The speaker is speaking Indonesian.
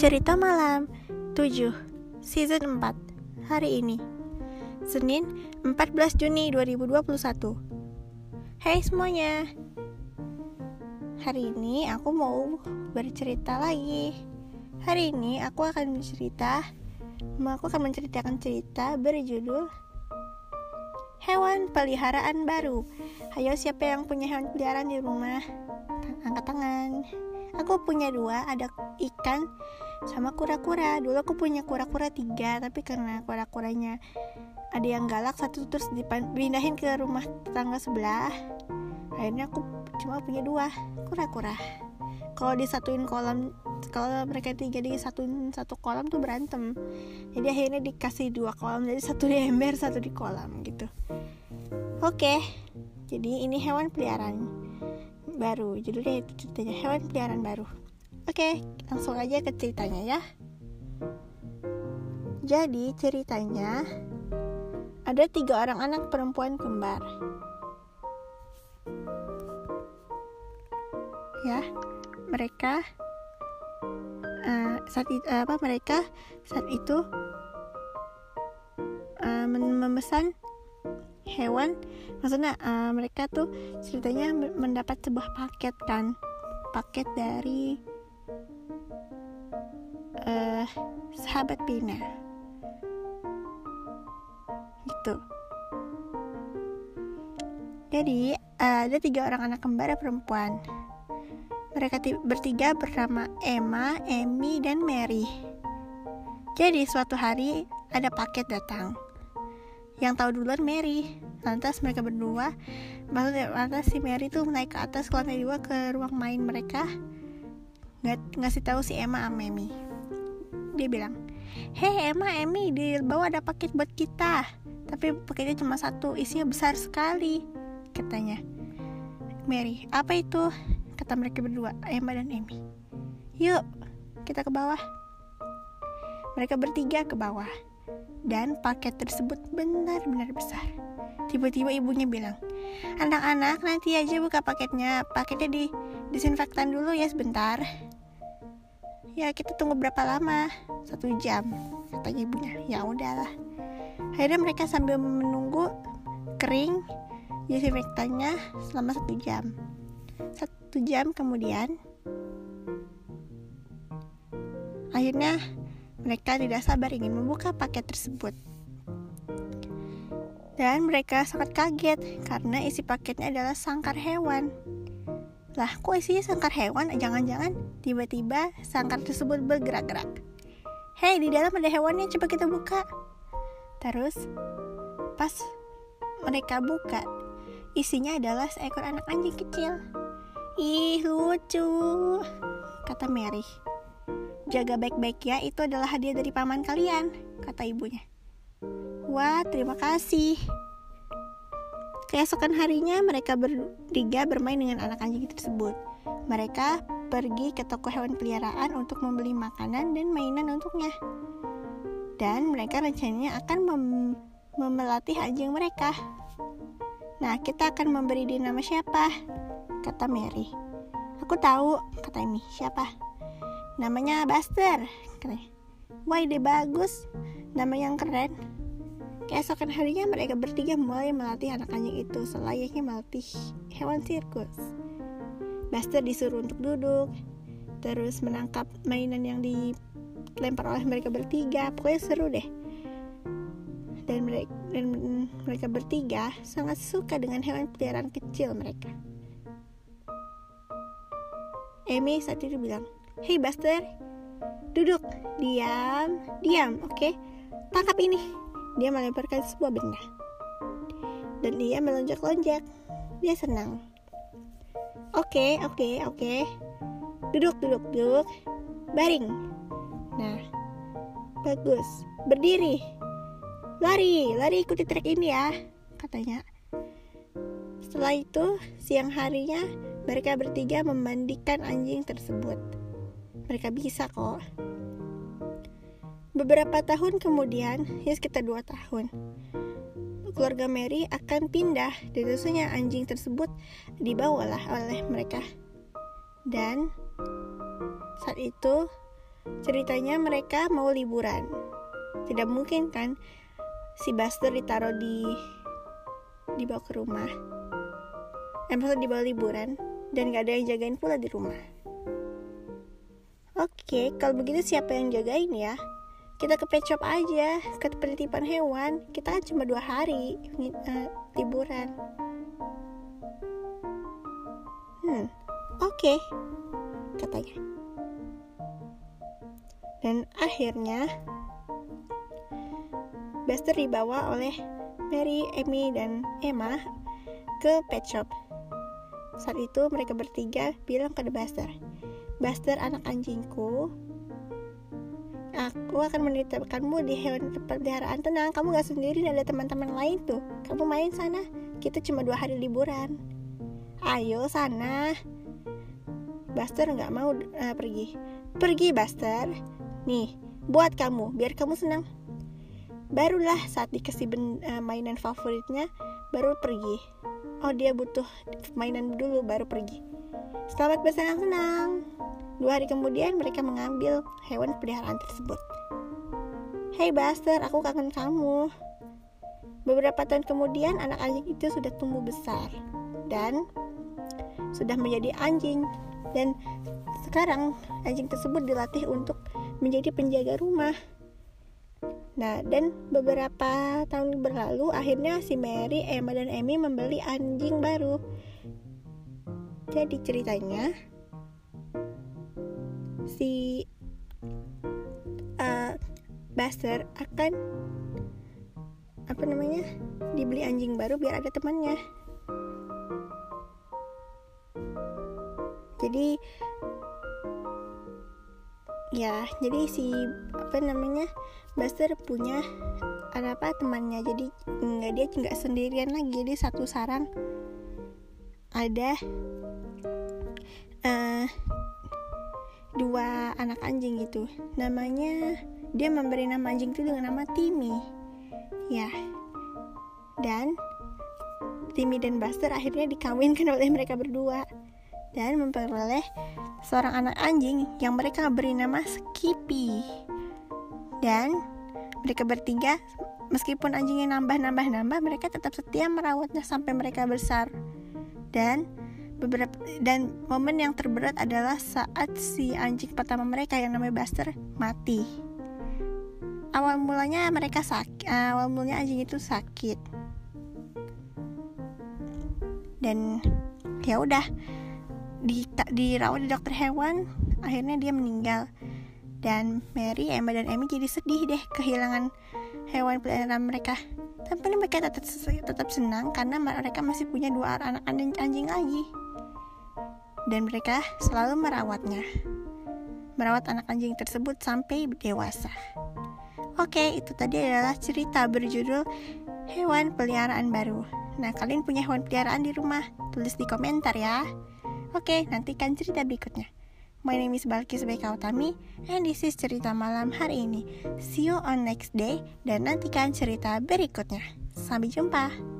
Cerita Malam 7 Season 4 Hari ini Senin 14 Juni 2021 Hai semuanya. Hari ini aku mau bercerita lagi. Hari ini aku akan bercerita Aku akan menceritakan cerita berjudul Hewan peliharaan baru. Ayo siapa yang punya hewan peliharaan di rumah? Angkat tangan. Aku punya dua, ada ikan sama kura-kura. Dulu aku punya kura-kura tiga, tapi karena kura-kuranya ada yang galak satu terus dipindahin ke rumah tetangga sebelah. Akhirnya aku cuma punya dua kura-kura. Kalau disatuin kolam, kalau mereka tiga disatuin satu kolam tuh berantem. Jadi akhirnya dikasih dua kolam, jadi satu di ember, satu di kolam gitu. Oke, jadi ini hewan peliharaan baru judulnya itu ceritanya hewan peliharaan baru oke langsung aja ke ceritanya ya. Jadi ceritanya ada tiga orang anak perempuan kembar. Ya mereka uh, saat itu uh, apa mereka saat itu uh, memesan hewan. Maksudnya uh, mereka tuh ceritanya mendapat sebuah paket kan paket dari uh, sahabat Pina gitu. Jadi uh, ada tiga orang anak kembar perempuan. Mereka bertiga bernama Emma, Emmy, dan Mary. Jadi suatu hari ada paket datang. Yang tahu duluan Mary. Lantas mereka berdua maksudnya lantas si Mary tuh naik ke atas ke lantai dua ke ruang main mereka. Nggak ngasih tahu si Emma sama Emmy dia bilang Hei Emma Emmy di bawah ada paket buat kita. Tapi paketnya cuma satu isinya besar sekali katanya. Mary apa itu? kata mereka berdua Emma dan Emmy. Yuk kita ke bawah. Mereka bertiga ke bawah dan paket tersebut benar-benar besar. Tiba-tiba ibunya bilang, anak-anak nanti aja buka paketnya, paketnya di disinfektan dulu ya sebentar. Ya kita tunggu berapa lama? Satu jam, katanya ibunya. Ya udahlah. Akhirnya mereka sambil menunggu kering disinfektannya selama satu jam. Satu jam kemudian, akhirnya mereka tidak sabar ingin membuka paket tersebut. Dan mereka sangat kaget karena isi paketnya adalah sangkar hewan. Lah, kok isinya sangkar hewan? Jangan-jangan tiba-tiba sangkar tersebut bergerak-gerak. Hei, di dalam ada hewannya, coba kita buka. Terus, pas mereka buka, isinya adalah seekor anak anjing kecil. Ih, lucu, kata Mary. Jaga baik-baik ya, itu adalah hadiah dari paman kalian, kata ibunya. Wah, terima kasih. Keesokan harinya mereka bertiga bermain dengan anak anjing tersebut. Mereka pergi ke toko hewan peliharaan untuk membeli makanan dan mainan untuknya. Dan mereka rencananya akan mem memelatih anjing mereka. Nah, kita akan memberi dia nama siapa? Kata Mary. Aku tahu, kata Amy. Siapa? namanya Buster keren wah ide bagus nama yang keren keesokan harinya mereka bertiga mulai melatih anak anjing itu selayaknya melatih hewan sirkus Buster disuruh untuk duduk terus menangkap mainan yang dilempar oleh mereka bertiga pokoknya seru deh dan mereka, dan mereka bertiga sangat suka dengan hewan peliharaan kecil mereka. Amy saat itu bilang, Hei Buster, duduk, diam, diam, oke? Okay? Tangkap ini. Dia melemparkan sebuah benda. Dan dia melonjak-lonjak. Dia senang. Oke, okay, oke, okay, oke. Okay. Duduk, duduk, duduk. Baring. Nah, bagus. Berdiri. Lari, lari ikuti trek ini ya, katanya. Setelah itu, siang harinya mereka bertiga memandikan anjing tersebut mereka bisa kok beberapa tahun kemudian ya sekitar dua tahun keluarga Mary akan pindah dan tentunya anjing tersebut dibawalah oleh mereka dan saat itu ceritanya mereka mau liburan. Tidak mungkin kan si Buster ditaruh di dibawa ke rumah. Eh, dibawa liburan dan gak ada yang jagain pula di rumah. Oke, kalau begitu siapa yang jagain ya? Kita ke pet shop aja, ke penitipan hewan. Kita kan cuma dua hari uh, liburan. Hmm, oke, okay, katanya. Dan akhirnya Buster dibawa oleh Mary, Amy, dan Emma ke pet shop. Saat itu mereka bertiga bilang ke The Buster, Buster anak anjingku, aku akan menitipkanmu di hewan peliharaan tenang. Kamu gak sendiri, ada teman-teman lain tuh. Kamu main sana, kita cuma dua hari liburan. Ayo sana. Buster nggak mau uh, pergi. Pergi Buster. Nih, buat kamu, biar kamu senang. Barulah saat dikasih ben, uh, mainan favoritnya, baru pergi oh dia butuh mainan dulu baru pergi selamat bersenang-senang dua hari kemudian mereka mengambil hewan peliharaan tersebut Hey Buster, aku kangen kamu. Beberapa tahun kemudian anak anjing itu sudah tumbuh besar dan sudah menjadi anjing dan sekarang anjing tersebut dilatih untuk menjadi penjaga rumah. Nah, dan beberapa tahun berlalu, akhirnya si Mary, Emma, dan Amy membeli anjing baru. Jadi ceritanya, si uh, Buster akan apa namanya dibeli anjing baru biar ada temannya. Jadi ya jadi si apa namanya Buster punya ada apa temannya jadi nggak dia nggak sendirian lagi jadi satu sarang ada uh, dua anak anjing gitu namanya dia memberi nama anjing itu dengan nama Timmy ya dan Timmy dan Buster akhirnya dikawinkan oleh mereka berdua dan memperoleh seorang anak anjing yang mereka beri nama Skippy. Dan mereka bertiga, meskipun anjingnya nambah-nambah-nambah, mereka tetap setia merawatnya sampai mereka besar. Dan beberapa dan momen yang terberat adalah saat si anjing pertama mereka yang namanya Buster mati. Awal mulanya mereka sakit, awal mulanya anjing itu sakit. Dan ya udah di dirawat di dokter hewan akhirnya dia meninggal dan Mary, Emma dan Amy jadi sedih deh kehilangan hewan peliharaan mereka. Tapi mereka tetap tetap senang karena mereka masih punya dua anak anjing lagi. Dan mereka selalu merawatnya. Merawat anak anjing tersebut sampai dewasa. Oke, itu tadi adalah cerita berjudul Hewan Peliharaan Baru. Nah, kalian punya hewan peliharaan di rumah? Tulis di komentar ya. Oke, nantikan cerita berikutnya. My name is Balkis Beka Utami and this is cerita malam hari ini. See you on next day dan nantikan cerita berikutnya. Sampai jumpa.